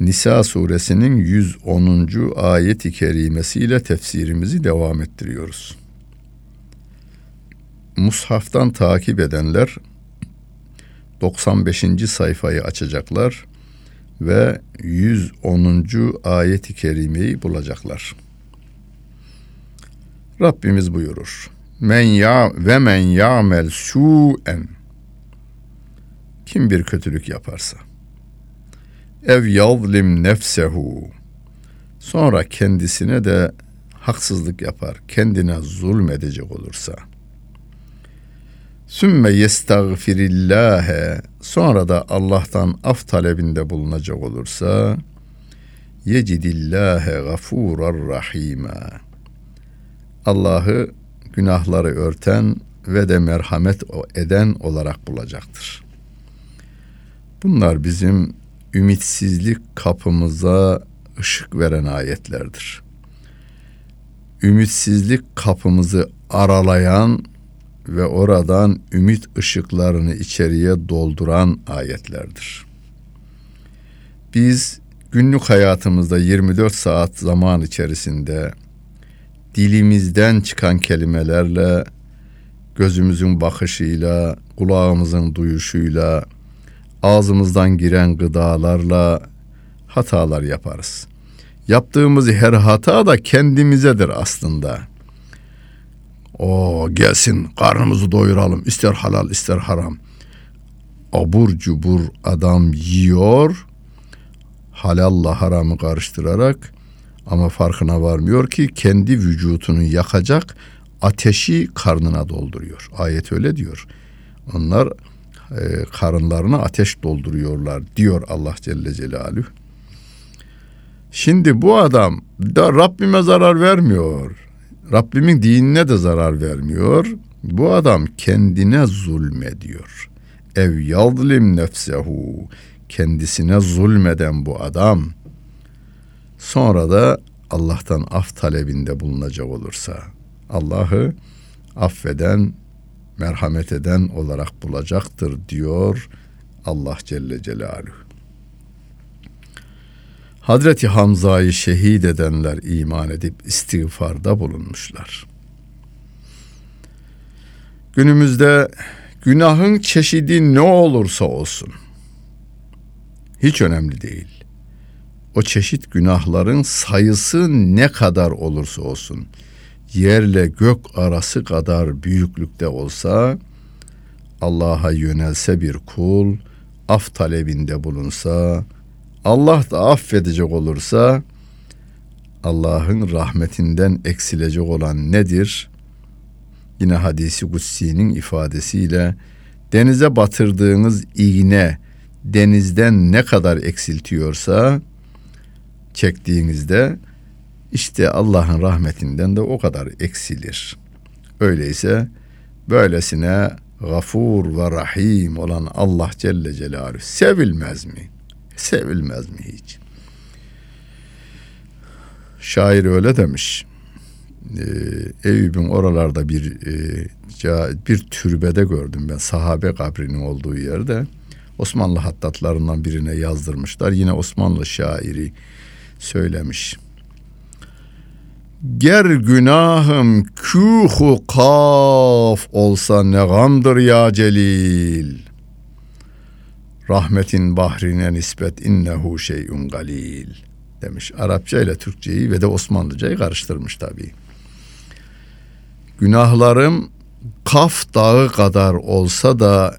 Nisa suresinin 110. ayet-i kerimesiyle tefsirimizi devam ettiriyoruz. Mushaftan takip edenler 95. sayfayı açacaklar ve 110. ayet-i kerimeyi bulacaklar. Rabbimiz buyurur. Men ya ve men ya'mel su'en kim bir kötülük yaparsa ev yazlim nefsehu. Sonra kendisine de haksızlık yapar, kendine zulmedecek olursa. Sümme yestagfirillâhe sonra da Allah'tan af talebinde bulunacak olursa yecidillâhe gafûrar rahîmâ. Allah'ı günahları örten ve de merhamet eden olarak bulacaktır. Bunlar bizim ümitsizlik kapımıza ışık veren ayetlerdir. Ümitsizlik kapımızı aralayan ve oradan ümit ışıklarını içeriye dolduran ayetlerdir. Biz günlük hayatımızda 24 saat zaman içerisinde dilimizden çıkan kelimelerle, gözümüzün bakışıyla, kulağımızın duyuşuyla, ağzımızdan giren gıdalarla hatalar yaparız. Yaptığımız her hata da kendimizedir aslında. O gelsin karnımızı doyuralım ister halal ister haram. Abur cubur adam yiyor halalla haramı karıştırarak ama farkına varmıyor ki kendi vücutunu yakacak ateşi karnına dolduruyor. Ayet öyle diyor. Onlar e, karınlarına ateş dolduruyorlar diyor Allah Celle Celaluhu. Şimdi bu adam da Rabbime zarar vermiyor. Rabbimin dinine de zarar vermiyor. Bu adam kendine zulmediyor. Ev yadlim nefsehu kendisine zulmeden bu adam sonra da Allah'tan af talebinde bulunacak olursa Allah'ı affeden merhamet eden olarak bulacaktır diyor Allah Celle Celaluhu. Hazreti Hamza'yı şehit edenler iman edip istiğfarda bulunmuşlar. Günümüzde günahın çeşidi ne olursa olsun hiç önemli değil. O çeşit günahların sayısı ne kadar olursa olsun yerle gök arası kadar büyüklükte olsa Allah'a yönelse bir kul af talebinde bulunsa Allah da affedecek olursa Allah'ın rahmetinden eksilecek olan nedir? Yine hadisi kutsi'nin ifadesiyle denize batırdığınız iğne denizden ne kadar eksiltiyorsa çektiğinizde işte Allah'ın rahmetinden de o kadar eksilir. Öyleyse böylesine gafur ve rahim olan Allah Celle Celaluhu sevilmez mi? Sevilmez mi hiç? Şair öyle demiş. Ee, Eyüp'ün oralarda bir e, bir türbede gördüm ben sahabe kabrinin olduğu yerde. Osmanlı hattatlarından birine yazdırmışlar. Yine Osmanlı şairi söylemiş. Ger günahım kühu kaf olsa ne gamdır ya celil. Rahmetin bahrine nispet innehu şeyun galil demiş. Arapça ile Türkçeyi ve de Osmanlıcayı karıştırmış tabii. Günahlarım Kaf dağı kadar olsa da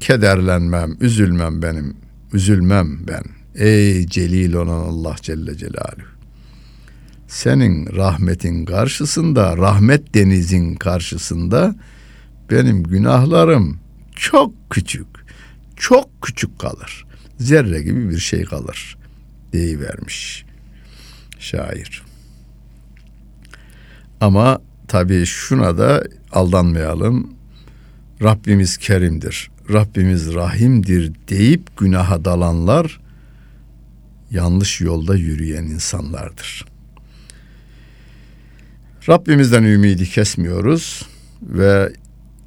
kederlenmem, üzülmem benim, üzülmem ben. Ey celil olan Allah Celle Celaluhu senin rahmetin karşısında, rahmet denizin karşısında benim günahlarım çok küçük, çok küçük kalır. Zerre gibi bir şey kalır deyivermiş. Şair. Ama tabii şuna da aldanmayalım. Rabbimiz kerimdir. Rabbimiz rahimdir deyip günaha dalanlar yanlış yolda yürüyen insanlardır. Rabbimizden ümidi kesmiyoruz ve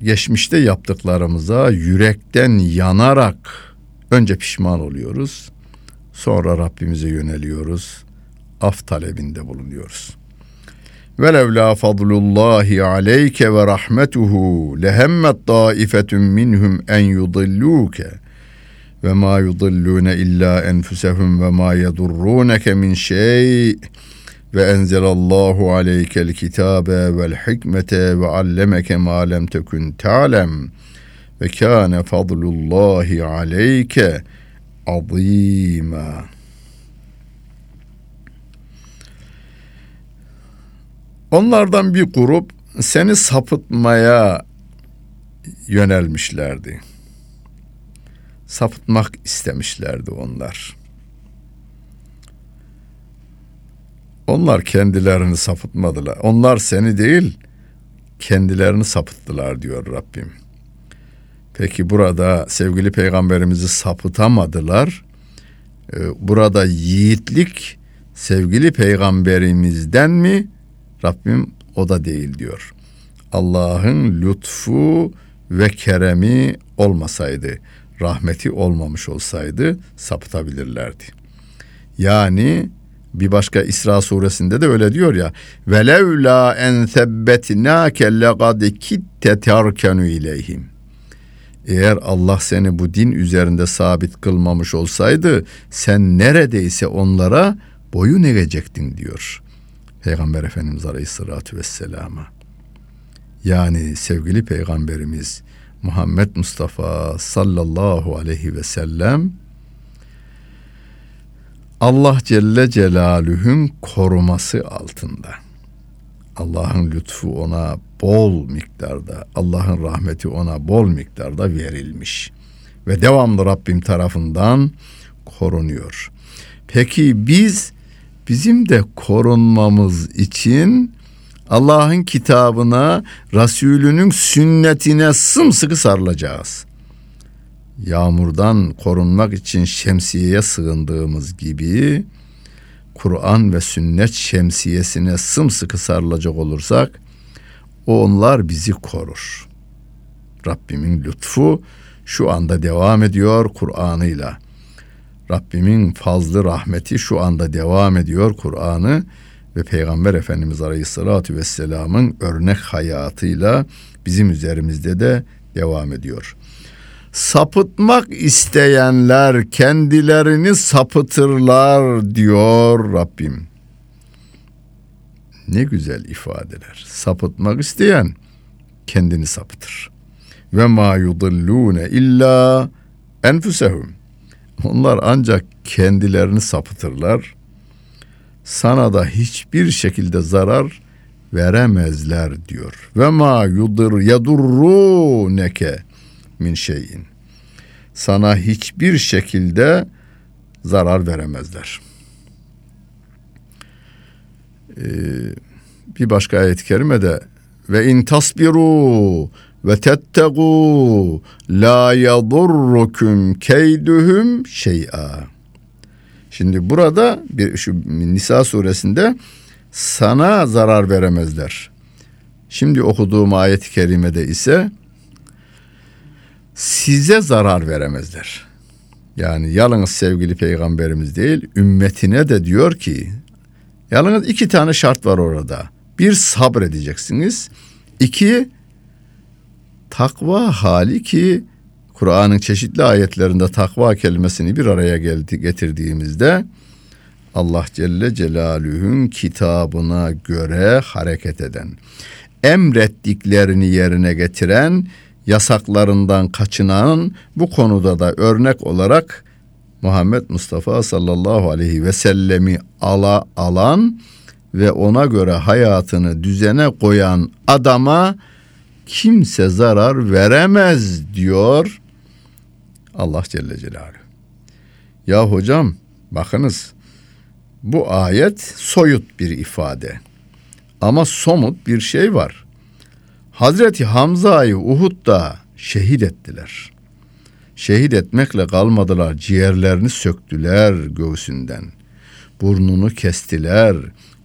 geçmişte yaptıklarımıza yürekten yanarak önce pişman oluyoruz. Sonra Rabbimize yöneliyoruz. Af talebinde bulunuyoruz. Velevla fadlullahi aleyke ve rahmetuhu lehemmet taifetun minhum en yudilluke ve ma yudillune illa enfusehum ve ma yedurruneke min şey ve enzelallahu aleykel kitabe vel hikmete ve allemeke ma lem tekun ta'lem ve kâne fadlullahi aleyke azîmâ. Onlardan bir grup seni sapıtmaya yönelmişlerdi. Sapıtmak istemişlerdi onlar. Onlar kendilerini sapıtmadılar. Onlar seni değil, kendilerini sapıttılar diyor Rabbim. Peki burada sevgili peygamberimizi sapıtamadılar. Ee, burada yiğitlik sevgili peygamberimizden mi? Rabbim o da değil diyor. Allah'ın lütfu ve keremi olmasaydı, rahmeti olmamış olsaydı sapıtabilirlerdi. Yani bir başka İsra suresinde de öyle diyor ya. Velevla en sebbetnake lekad kitte terkenu ileyhim. Eğer Allah seni bu din üzerinde sabit kılmamış olsaydı sen neredeyse onlara boyun eğecektin diyor. Peygamber Efendimiz Aleyhisselatü Vesselam'a. Yani sevgili Peygamberimiz Muhammed Mustafa sallallahu aleyhi ve sellem Allah Celle Celaluhu'nun koruması altında. Allah'ın lütfu ona bol miktarda, Allah'ın rahmeti ona bol miktarda verilmiş ve devamlı Rabbim tarafından korunuyor. Peki biz bizim de korunmamız için Allah'ın kitabına, Resulünün sünnetine sımsıkı sarılacağız. Yağmurdan korunmak için şemsiyeye sığındığımız gibi Kur'an ve sünnet şemsiyesine sımsıkı sarılacak olursak onlar bizi korur. Rabbimin lütfu şu anda devam ediyor Kur'an'ıyla. Rabbimin fazlı rahmeti şu anda devam ediyor Kur'an'ı ve Peygamber Efendimiz Aleyhisselatü Vesselam'ın örnek hayatıyla bizim üzerimizde de devam ediyor. Sapıtmak isteyenler kendilerini sapıtırlar diyor Rabbim. Ne güzel ifadeler. Sapıtmak isteyen kendini sapıtır. Ve ma yudillune illa enfusehum. Onlar ancak kendilerini sapıtırlar. Sana da hiçbir şekilde zarar veremezler diyor. Ve ma yudur yadurruneke min şeyin. Sana hiçbir şekilde zarar veremezler. Ee, bir başka ayet-i kerimede ve in tasbiru ve tettegu la yadurrukum keyduhum şey'a. Şimdi burada bir şu Nisa suresinde sana zarar veremezler. Şimdi okuduğum ayet-i kerimede ise size zarar veremezler. Yani yalnız sevgili peygamberimiz değil, ümmetine de diyor ki, yalnız iki tane şart var orada. Bir sabredeceksiniz. İki takva hali ki Kur'an'ın çeşitli ayetlerinde takva kelimesini bir araya geldi, getirdiğimizde Allah Celle Celaluhu'nun kitabına göre hareket eden, emrettiklerini yerine getiren, yasaklarından kaçınan bu konuda da örnek olarak Muhammed Mustafa sallallahu aleyhi ve sellemi ala alan ve ona göre hayatını düzene koyan adama kimse zarar veremez diyor Allah Celle Celaluhu. Ya hocam bakınız bu ayet soyut bir ifade. Ama somut bir şey var. Hazreti Hamza'yı Uhud'da şehit ettiler. Şehit etmekle kalmadılar. Ciğerlerini söktüler göğsünden. Burnunu kestiler,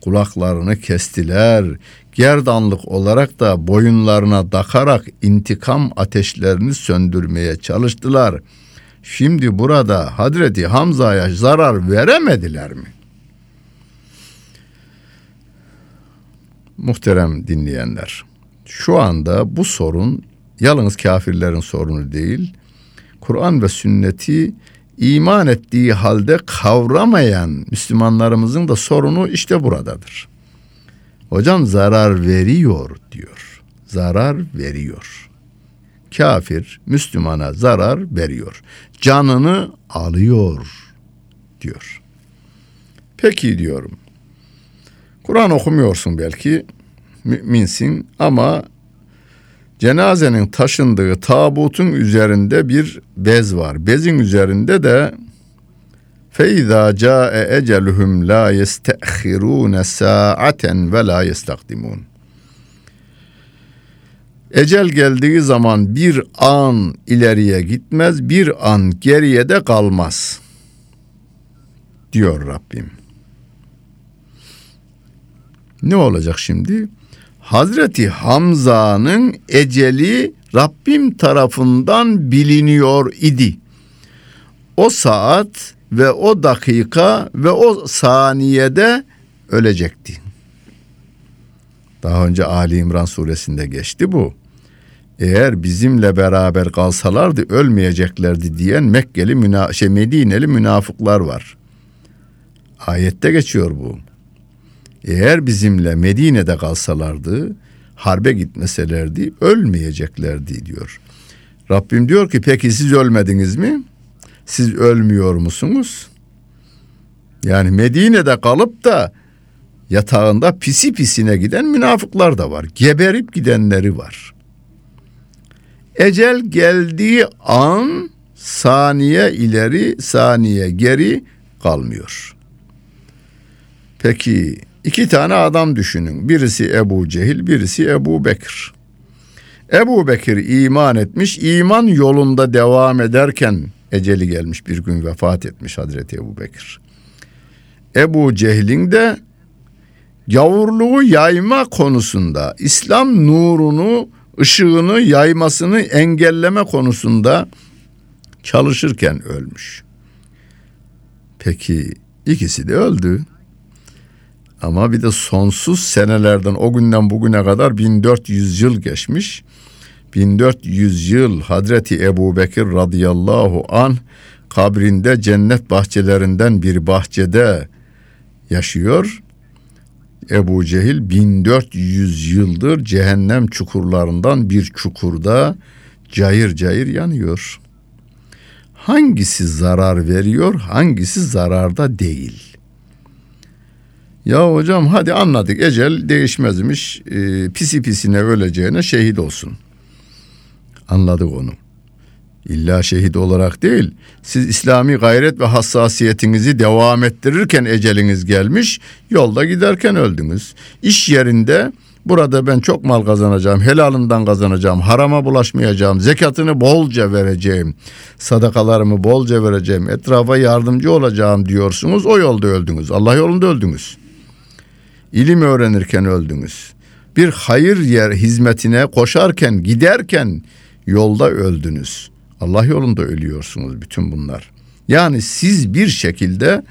kulaklarını kestiler. Gerdanlık olarak da boyunlarına dakarak intikam ateşlerini söndürmeye çalıştılar. Şimdi burada Hazreti Hamza'ya zarar veremediler mi? Muhterem dinleyenler, şu anda bu sorun yalnız kafirlerin sorunu değil, Kur'an ve sünneti iman ettiği halde kavramayan Müslümanlarımızın da sorunu işte buradadır. Hocam zarar veriyor diyor. Zarar veriyor. Kafir Müslümana zarar veriyor. Canını alıyor diyor. Peki diyorum. Kur'an okumuyorsun belki müminsin ama cenazenin taşındığı tabutun üzerinde bir bez var. Bezin üzerinde de feiza ca'e eceluhum la yestehirun sa'aten ve la yestakdimun. Ecel geldiği zaman bir an ileriye gitmez, bir an geriye de kalmaz. Diyor Rabbim. Ne olacak şimdi? Hazreti Hamza'nın eceli Rabbim tarafından biliniyor idi. O saat ve o dakika ve o saniyede ölecekti. Daha önce Ali İmran suresinde geçti bu. Eğer bizimle beraber kalsalardı ölmeyeceklerdi diyen Mekkeli müna şey Medineli münafıklar var. Ayette geçiyor bu. Eğer bizimle Medine'de kalsalardı, harbe gitmeselerdi ölmeyeceklerdi diyor. Rabbim diyor ki peki siz ölmediniz mi? Siz ölmüyor musunuz? Yani Medine'de kalıp da yatağında pisi pisine giden münafıklar da var. Geberip gidenleri var. Ecel geldiği an saniye ileri saniye geri kalmıyor. Peki İki tane adam düşünün. Birisi Ebu Cehil, birisi Ebu Bekir. Ebu Bekir iman etmiş, iman yolunda devam ederken eceli gelmiş bir gün vefat etmiş Hazreti Ebu Bekir. Ebu Cehil'in de gavurluğu yayma konusunda, İslam nurunu, ışığını yaymasını engelleme konusunda çalışırken ölmüş. Peki ikisi de öldü. Ama bir de sonsuz senelerden o günden bugüne kadar 1400 yıl geçmiş. 1400 yıl Hazreti Ebu Bekir radıyallahu an kabrinde cennet bahçelerinden bir bahçede yaşıyor. Ebu Cehil 1400 yıldır cehennem çukurlarından bir çukurda cayır cayır yanıyor. Hangisi zarar veriyor, hangisi zararda değil? Ya hocam hadi anladık ecel değişmezmiş. E, pisi pisine öleceğine şehit olsun. Anladık onu. İlla şehit olarak değil. Siz İslami gayret ve hassasiyetinizi devam ettirirken eceliniz gelmiş. Yolda giderken öldünüz. İş yerinde burada ben çok mal kazanacağım, helalından kazanacağım, harama bulaşmayacağım, zekatını bolca vereceğim, sadakalarımı bolca vereceğim, etrafa yardımcı olacağım diyorsunuz. O yolda öldünüz. Allah yolunda öldünüz ilim öğrenirken öldünüz. Bir hayır yer hizmetine koşarken, giderken yolda öldünüz. Allah yolunda ölüyorsunuz bütün bunlar. Yani siz bir şekilde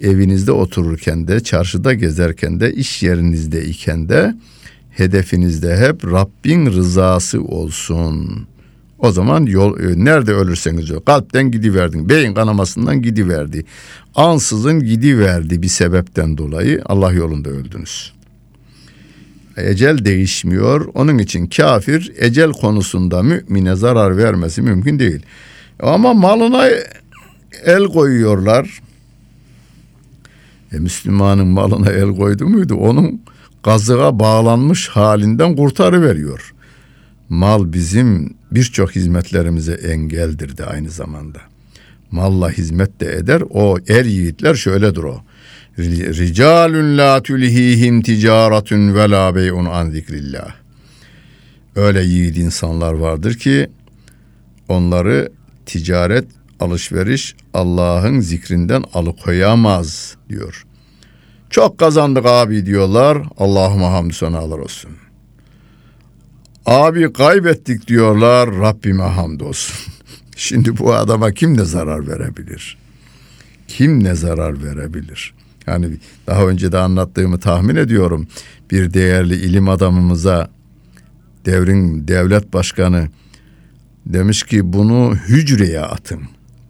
evinizde otururken de, çarşıda gezerken de, iş yerinizde iken de hedefinizde hep Rabbin rızası olsun. O zaman yol e, nerede ölürseniz öl. Kalpten gidiverdin. Beyin kanamasından gidiverdi. Ansızın gidiverdi bir sebepten dolayı Allah yolunda öldünüz. Ecel değişmiyor. Onun için kafir ecel konusunda mümine zarar vermesi mümkün değil. Ama malına el koyuyorlar. E, Müslümanın malına el koydu muydu? Onun kazığa bağlanmış halinden kurtarıveriyor. Mal bizim birçok hizmetlerimize engeldir de aynı zamanda. Malla hizmet de eder. O er yiğitler şöyledir o. Ricalun la tulhihim ticaretun ve la bey'un an zikrillah. Öyle yiğit insanlar vardır ki onları ticaret, alışveriş Allah'ın zikrinden alıkoyamaz diyor. Çok kazandık abi diyorlar. Allah'ıma hamdü senalar olsun. Abi kaybettik diyorlar. Rabbime hamdolsun. Şimdi bu adama kim ne zarar verebilir? Kim ne zarar verebilir? Yani daha önce de anlattığımı tahmin ediyorum. Bir değerli ilim adamımıza devrin devlet başkanı demiş ki bunu hücreye atın.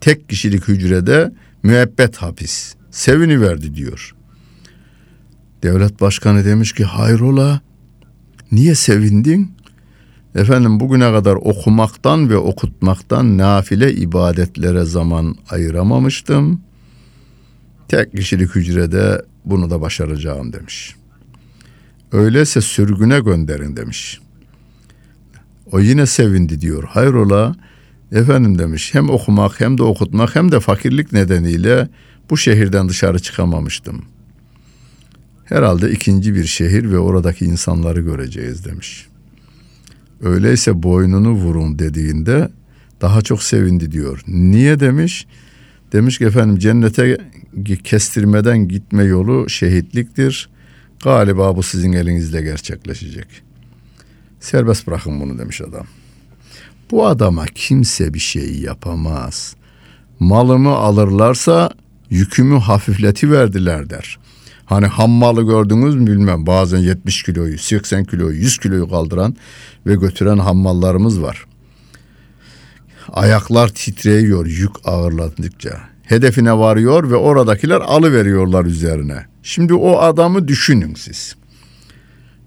Tek kişilik hücrede müebbet hapis. Sevini verdi diyor. Devlet başkanı demiş ki hayrola niye sevindin? Efendim bugüne kadar okumaktan ve okutmaktan nafile ibadetlere zaman ayıramamıştım. Tek kişilik hücrede bunu da başaracağım demiş. Öyleyse sürgüne gönderin demiş. O yine sevindi diyor. Hayrola efendim demiş hem okumak hem de okutmak hem de fakirlik nedeniyle bu şehirden dışarı çıkamamıştım. Herhalde ikinci bir şehir ve oradaki insanları göreceğiz demiş. Öyleyse boynunu vurun dediğinde daha çok sevindi diyor. Niye demiş? Demiş ki efendim cennete kestirmeden gitme yolu şehitliktir. Galiba bu sizin elinizde gerçekleşecek. Serbest bırakın bunu demiş adam. Bu adama kimse bir şey yapamaz. Malımı alırlarsa yükümü hafifleti verdiler der. Hani ham malı gördünüz mü bilmem bazen 70 kiloyu, 80 kiloyu, 100 kiloyu kaldıran ve götüren hammallarımız var. Ayaklar titreyiyor yük ağırladıkça. Hedefine varıyor ve oradakiler alıveriyorlar üzerine. Şimdi o adamı düşünün siz.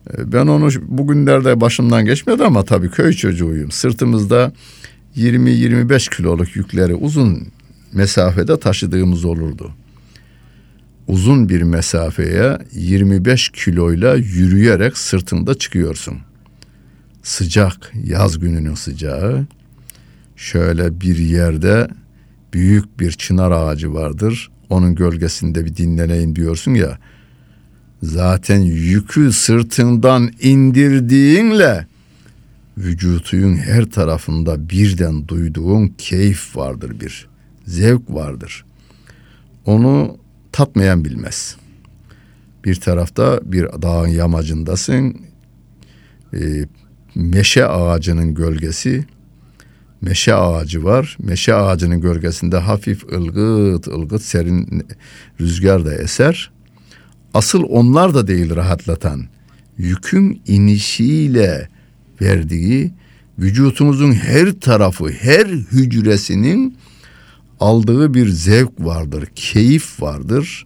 Ee, ben onu bugünlerde başımdan geçmedi ama tabii köy çocuğuyum. Sırtımızda 20-25 kiloluk yükleri uzun mesafede taşıdığımız olurdu. Uzun bir mesafeye 25 kiloyla yürüyerek sırtında çıkıyorsun. Sıcak, yaz gününün sıcağı. Şöyle bir yerde büyük bir çınar ağacı vardır. Onun gölgesinde bir dinleneyim diyorsun ya zaten yükü sırtından indirdiğinle vücutun her tarafında birden duyduğun keyif vardır bir zevk vardır. Onu tatmayan bilmez. Bir tarafta bir dağın yamacındasın. E, meşe ağacının gölgesi meşe ağacı var. Meşe ağacının gölgesinde hafif ılgıt ılgıt serin rüzgar da eser. Asıl onlar da değil rahatlatan. Yükün inişiyle verdiği vücutumuzun her tarafı, her hücresinin aldığı bir zevk vardır, keyif vardır.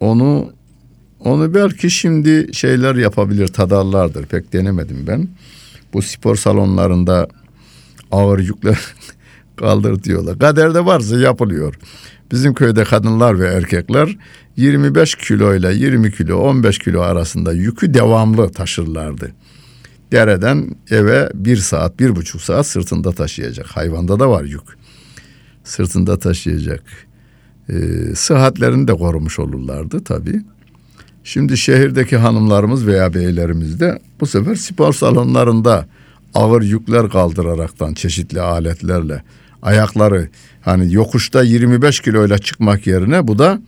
Onu onu belki şimdi şeyler yapabilir, tadarlardır. Pek denemedim ben. Bu spor salonlarında ağır yükler kaldır diyorlar. Kaderde varsa yapılıyor. Bizim köyde kadınlar ve erkekler 25 kilo ile 20 kilo 15 kilo arasında yükü devamlı taşırlardı. Dereden eve bir saat bir buçuk saat sırtında taşıyacak. Hayvanda da var yük. Sırtında taşıyacak. Ee, sıhhatlerini de korumuş olurlardı tabii. Şimdi şehirdeki hanımlarımız veya beylerimiz de bu sefer spor salonlarında ağır yükler kaldıraraktan çeşitli aletlerle ayakları hani yokuşta 25 kiloyla çıkmak yerine bu da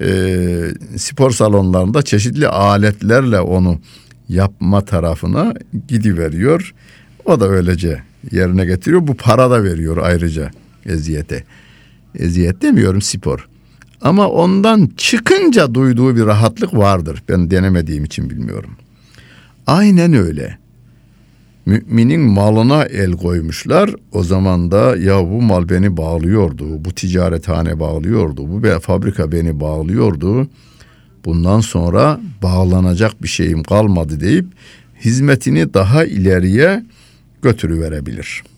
e, spor salonlarında çeşitli aletlerle onu yapma tarafına gidiveriyor. O da öylece yerine getiriyor. Bu para da veriyor ayrıca eziyete. Eziyet demiyorum spor. Ama ondan çıkınca duyduğu bir rahatlık vardır. Ben denemediğim için bilmiyorum. Aynen öyle müminin malına el koymuşlar. O zaman da ya bu mal beni bağlıyordu, bu ticarethane bağlıyordu, bu fabrika beni bağlıyordu. Bundan sonra bağlanacak bir şeyim kalmadı deyip hizmetini daha ileriye götürüverebilir.''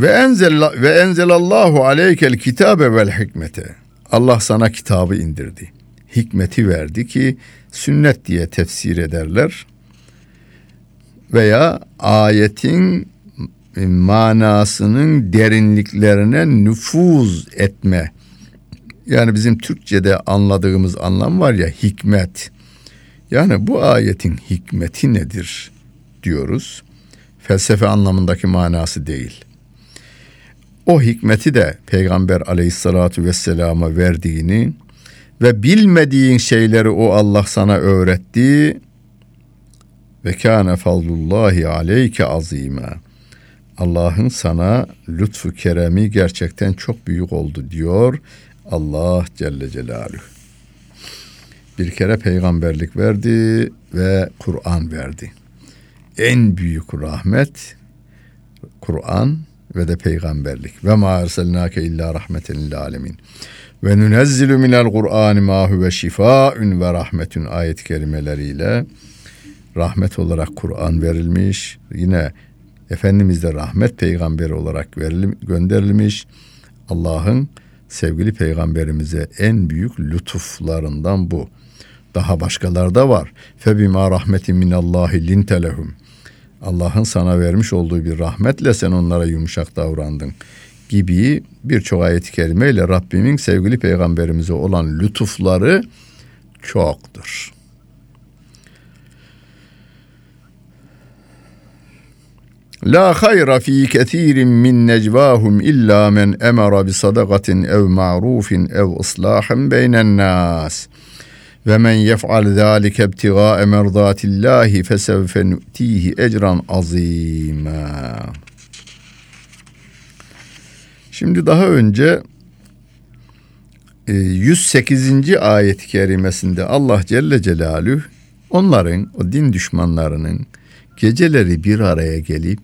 Ve enzel ve enzelallahu aleykel kitabe vel hikmete. Allah sana kitabı indirdi. hikmeti verdi ki sünnet diye tefsir ederler. Veya ayetin manasının derinliklerine nüfuz etme. Yani bizim Türkçe'de anladığımız anlam var ya hikmet. Yani bu ayetin hikmeti nedir diyoruz. Felsefe anlamındaki manası değil. O hikmeti de Peygamber aleyhissalatu vesselama verdiğini ve bilmediğin şeyleri o Allah sana öğretti ve kâne fazlullahi aleyke azîmâ. Allah'ın sana lütfu keremi gerçekten çok büyük oldu diyor Allah Celle Celaluhu. Bir kere peygamberlik verdi ve Kur'an verdi. En büyük rahmet Kur'an ve de peygamberlik. Ve ma erselnake illa rahmeten lil alemin. Ve nunezzilu minel Kur'an ma huve şifaun ve rahmetun ayet kelimeleriyle rahmet olarak Kur'an verilmiş. Yine Efendimiz de rahmet peygamberi olarak verilim, gönderilmiş. Allah'ın sevgili peygamberimize en büyük lütuflarından bu. Daha başkalar da var. Febima rahmetin minallahi lintelehum. Allah'ın sana vermiş olduğu bir rahmetle sen onlara yumuşak davrandın gibi birçok ayet-i kerimeyle Rabbimin sevgili peygamberimize olan lütufları çoktur. La hayra fi kethirin min necvahum illa men emara bi sadakatin ev ma'rufin ev islahin beynen nas. Ve men yef'al zâlike ibtigâe merdâtillâhi fesevfe nu'tihi ecran azîmâ. Şimdi daha önce 108. E, ayet-i kerimesinde Allah Celle Celaluhu onların, o din düşmanlarının geceleri bir araya gelip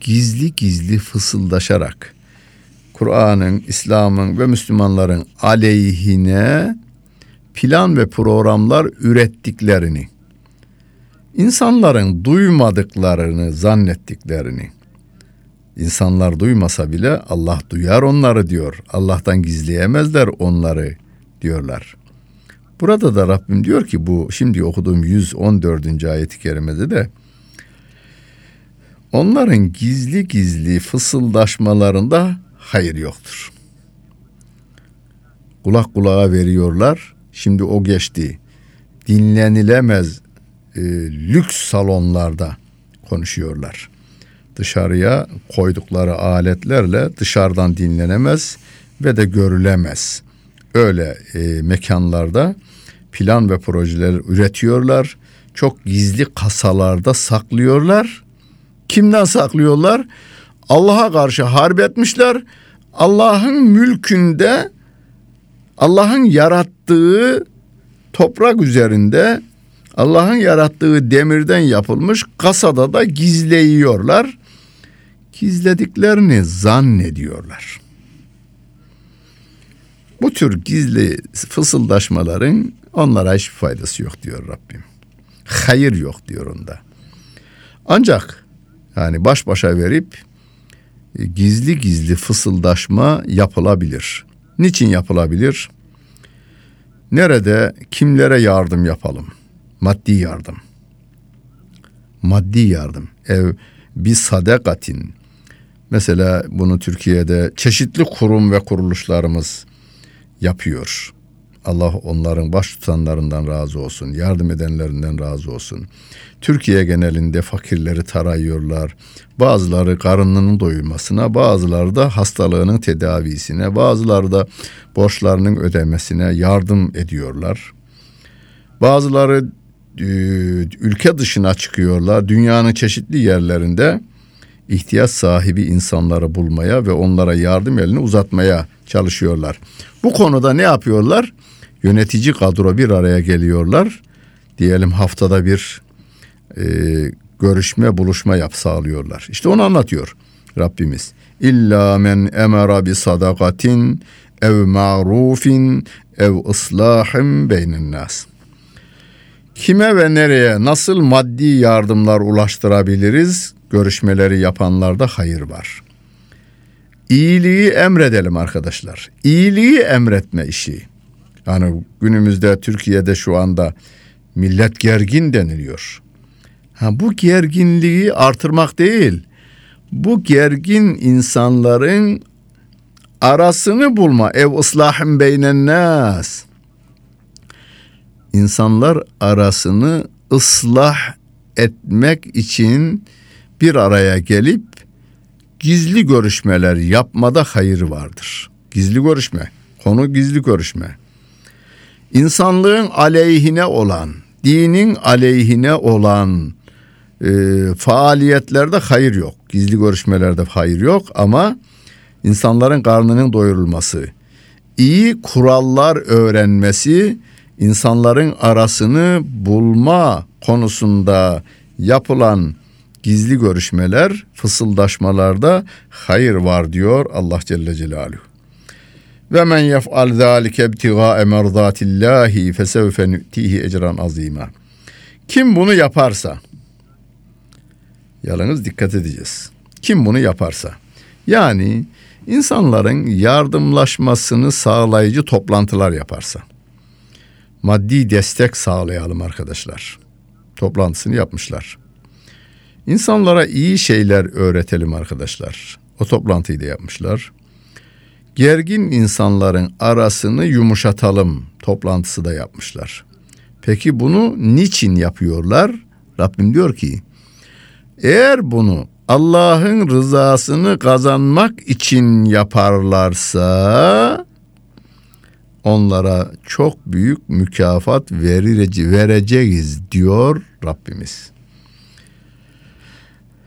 gizli gizli fısıldaşarak Kur'an'ın, İslam'ın ve Müslümanların aleyhine plan ve programlar ürettiklerini, insanların duymadıklarını zannettiklerini, insanlar duymasa bile Allah duyar onları diyor. Allah'tan gizleyemezler onları diyorlar. Burada da Rabbim diyor ki bu şimdi okuduğum 114. ayet-i kerimede de onların gizli gizli fısıldaşmalarında hayır yoktur. Kulak kulağa veriyorlar. Şimdi o geçti. Dinlenilemez e, lüks salonlarda konuşuyorlar. Dışarıya koydukları aletlerle dışarıdan dinlenemez ve de görülemez. Öyle e, mekanlarda plan ve projeler üretiyorlar. Çok gizli kasalarda saklıyorlar Kimden saklıyorlar? Allah'a karşı harp etmişler. Allah'ın mülkünde Allah'ın yarattığı toprak üzerinde Allah'ın yarattığı demirden yapılmış kasada da gizleyiyorlar. Gizlediklerini zannediyorlar. Bu tür gizli fısıldaşmaların onlara hiçbir faydası yok diyor Rabbim. Hayır yok diyor onda. Ancak yani baş başa verip gizli gizli fısıldaşma yapılabilir. Niçin yapılabilir? Nerede kimlere yardım yapalım? Maddi yardım. Maddi yardım. Ev bir sadakatin. Mesela bunu Türkiye'de çeşitli kurum ve kuruluşlarımız yapıyor. Allah onların baş tutanlarından razı olsun, yardım edenlerinden razı olsun. Türkiye genelinde fakirleri tarayıyorlar. Bazıları karnının doyurmasına, bazıları da hastalığının tedavisine, bazıları da borçlarının ödemesine yardım ediyorlar. Bazıları e, ülke dışına çıkıyorlar. Dünyanın çeşitli yerlerinde ihtiyaç sahibi insanları bulmaya ve onlara yardım elini uzatmaya çalışıyorlar. Bu konuda ne yapıyorlar? Yönetici kadro bir araya geliyorlar. Diyelim haftada bir e, görüşme, buluşma yap sağlıyorlar. İşte onu anlatıyor Rabbimiz. İlla men emara bi sadakatin ev ma'rufin ev ıslahim beynin nas. Kime ve nereye nasıl maddi yardımlar ulaştırabiliriz? Görüşmeleri yapanlarda hayır var. İyiliği emredelim arkadaşlar. İyiliği emretme işi. Hani günümüzde Türkiye'de şu anda millet gergin deniliyor. Ha, bu gerginliği artırmak değil. Bu gergin insanların arasını bulma. Ev ıslahın beynen nas. İnsanlar arasını ıslah etmek için bir araya gelip gizli görüşmeler yapmada hayır vardır. Gizli görüşme. Konu gizli görüşme. İnsanlığın aleyhine olan, dinin aleyhine olan e, faaliyetlerde hayır yok. Gizli görüşmelerde hayır yok ama insanların karnının doyurulması, iyi kurallar öğrenmesi, insanların arasını bulma konusunda yapılan gizli görüşmeler, fısıldaşmalarda hayır var diyor Allah Celle Celaluhu. Ve men yef'al zâlike ibtigâe merdâtillâhi fesevfe nü'tihi ecran azîmâ. Kim bunu yaparsa, yalnız dikkat edeceğiz. Kim bunu yaparsa, yani insanların yardımlaşmasını sağlayıcı toplantılar yaparsa, maddi destek sağlayalım arkadaşlar. Toplantısını yapmışlar. İnsanlara iyi şeyler öğretelim arkadaşlar. O toplantıyı da yapmışlar. Gergin insanların arasını yumuşatalım toplantısı da yapmışlar. Peki bunu niçin yapıyorlar? Rabbim diyor ki eğer bunu Allah'ın rızasını kazanmak için yaparlarsa onlara çok büyük mükafat vereceğiz diyor Rabbimiz.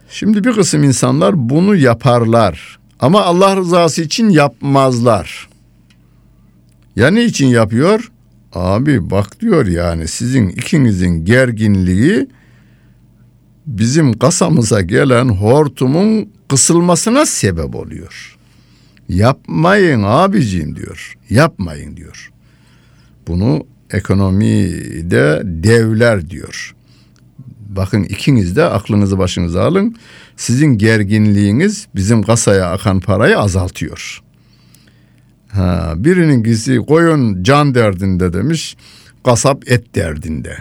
Şimdi bir kısım insanlar bunu yaparlar ama Allah rızası için yapmazlar. Ya ne için yapıyor? Abi bak diyor yani sizin ikinizin gerginliği bizim kasamıza gelen hortumun kısılmasına sebep oluyor. Yapmayın abicim diyor. Yapmayın diyor. Bunu ekonomide devler diyor. Bakın ikiniz de aklınızı başınıza alın. Sizin gerginliğiniz bizim kasaya akan parayı azaltıyor. Ha, birinin gizli koyun can derdinde demiş, kasap et derdinde.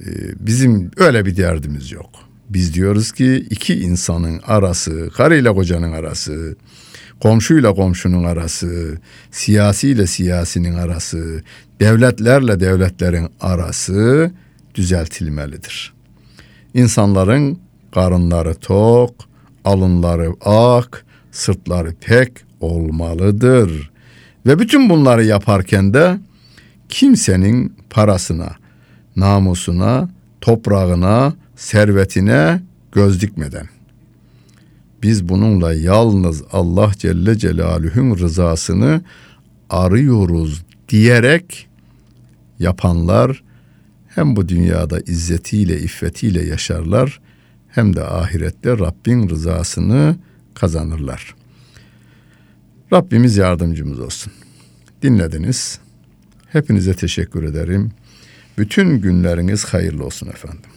Ee, bizim öyle bir derdimiz yok. Biz diyoruz ki iki insanın arası, karıyla kocanın arası, komşuyla komşunun arası, siyasiyle siyasinin arası, devletlerle devletlerin arası düzeltilmelidir. İnsanların karınları tok, alınları ak, sırtları pek olmalıdır. Ve bütün bunları yaparken de kimsenin parasına, namusuna, toprağına, servetine göz dikmeden biz bununla yalnız Allah Celle Celaluhu'nun rızasını arıyoruz diyerek yapanlar hem bu dünyada izzetiyle, iffetiyle yaşarlar hem de ahirette Rabbin rızasını kazanırlar. Rabbimiz yardımcımız olsun. Dinlediniz. Hepinize teşekkür ederim. Bütün günleriniz hayırlı olsun efendim.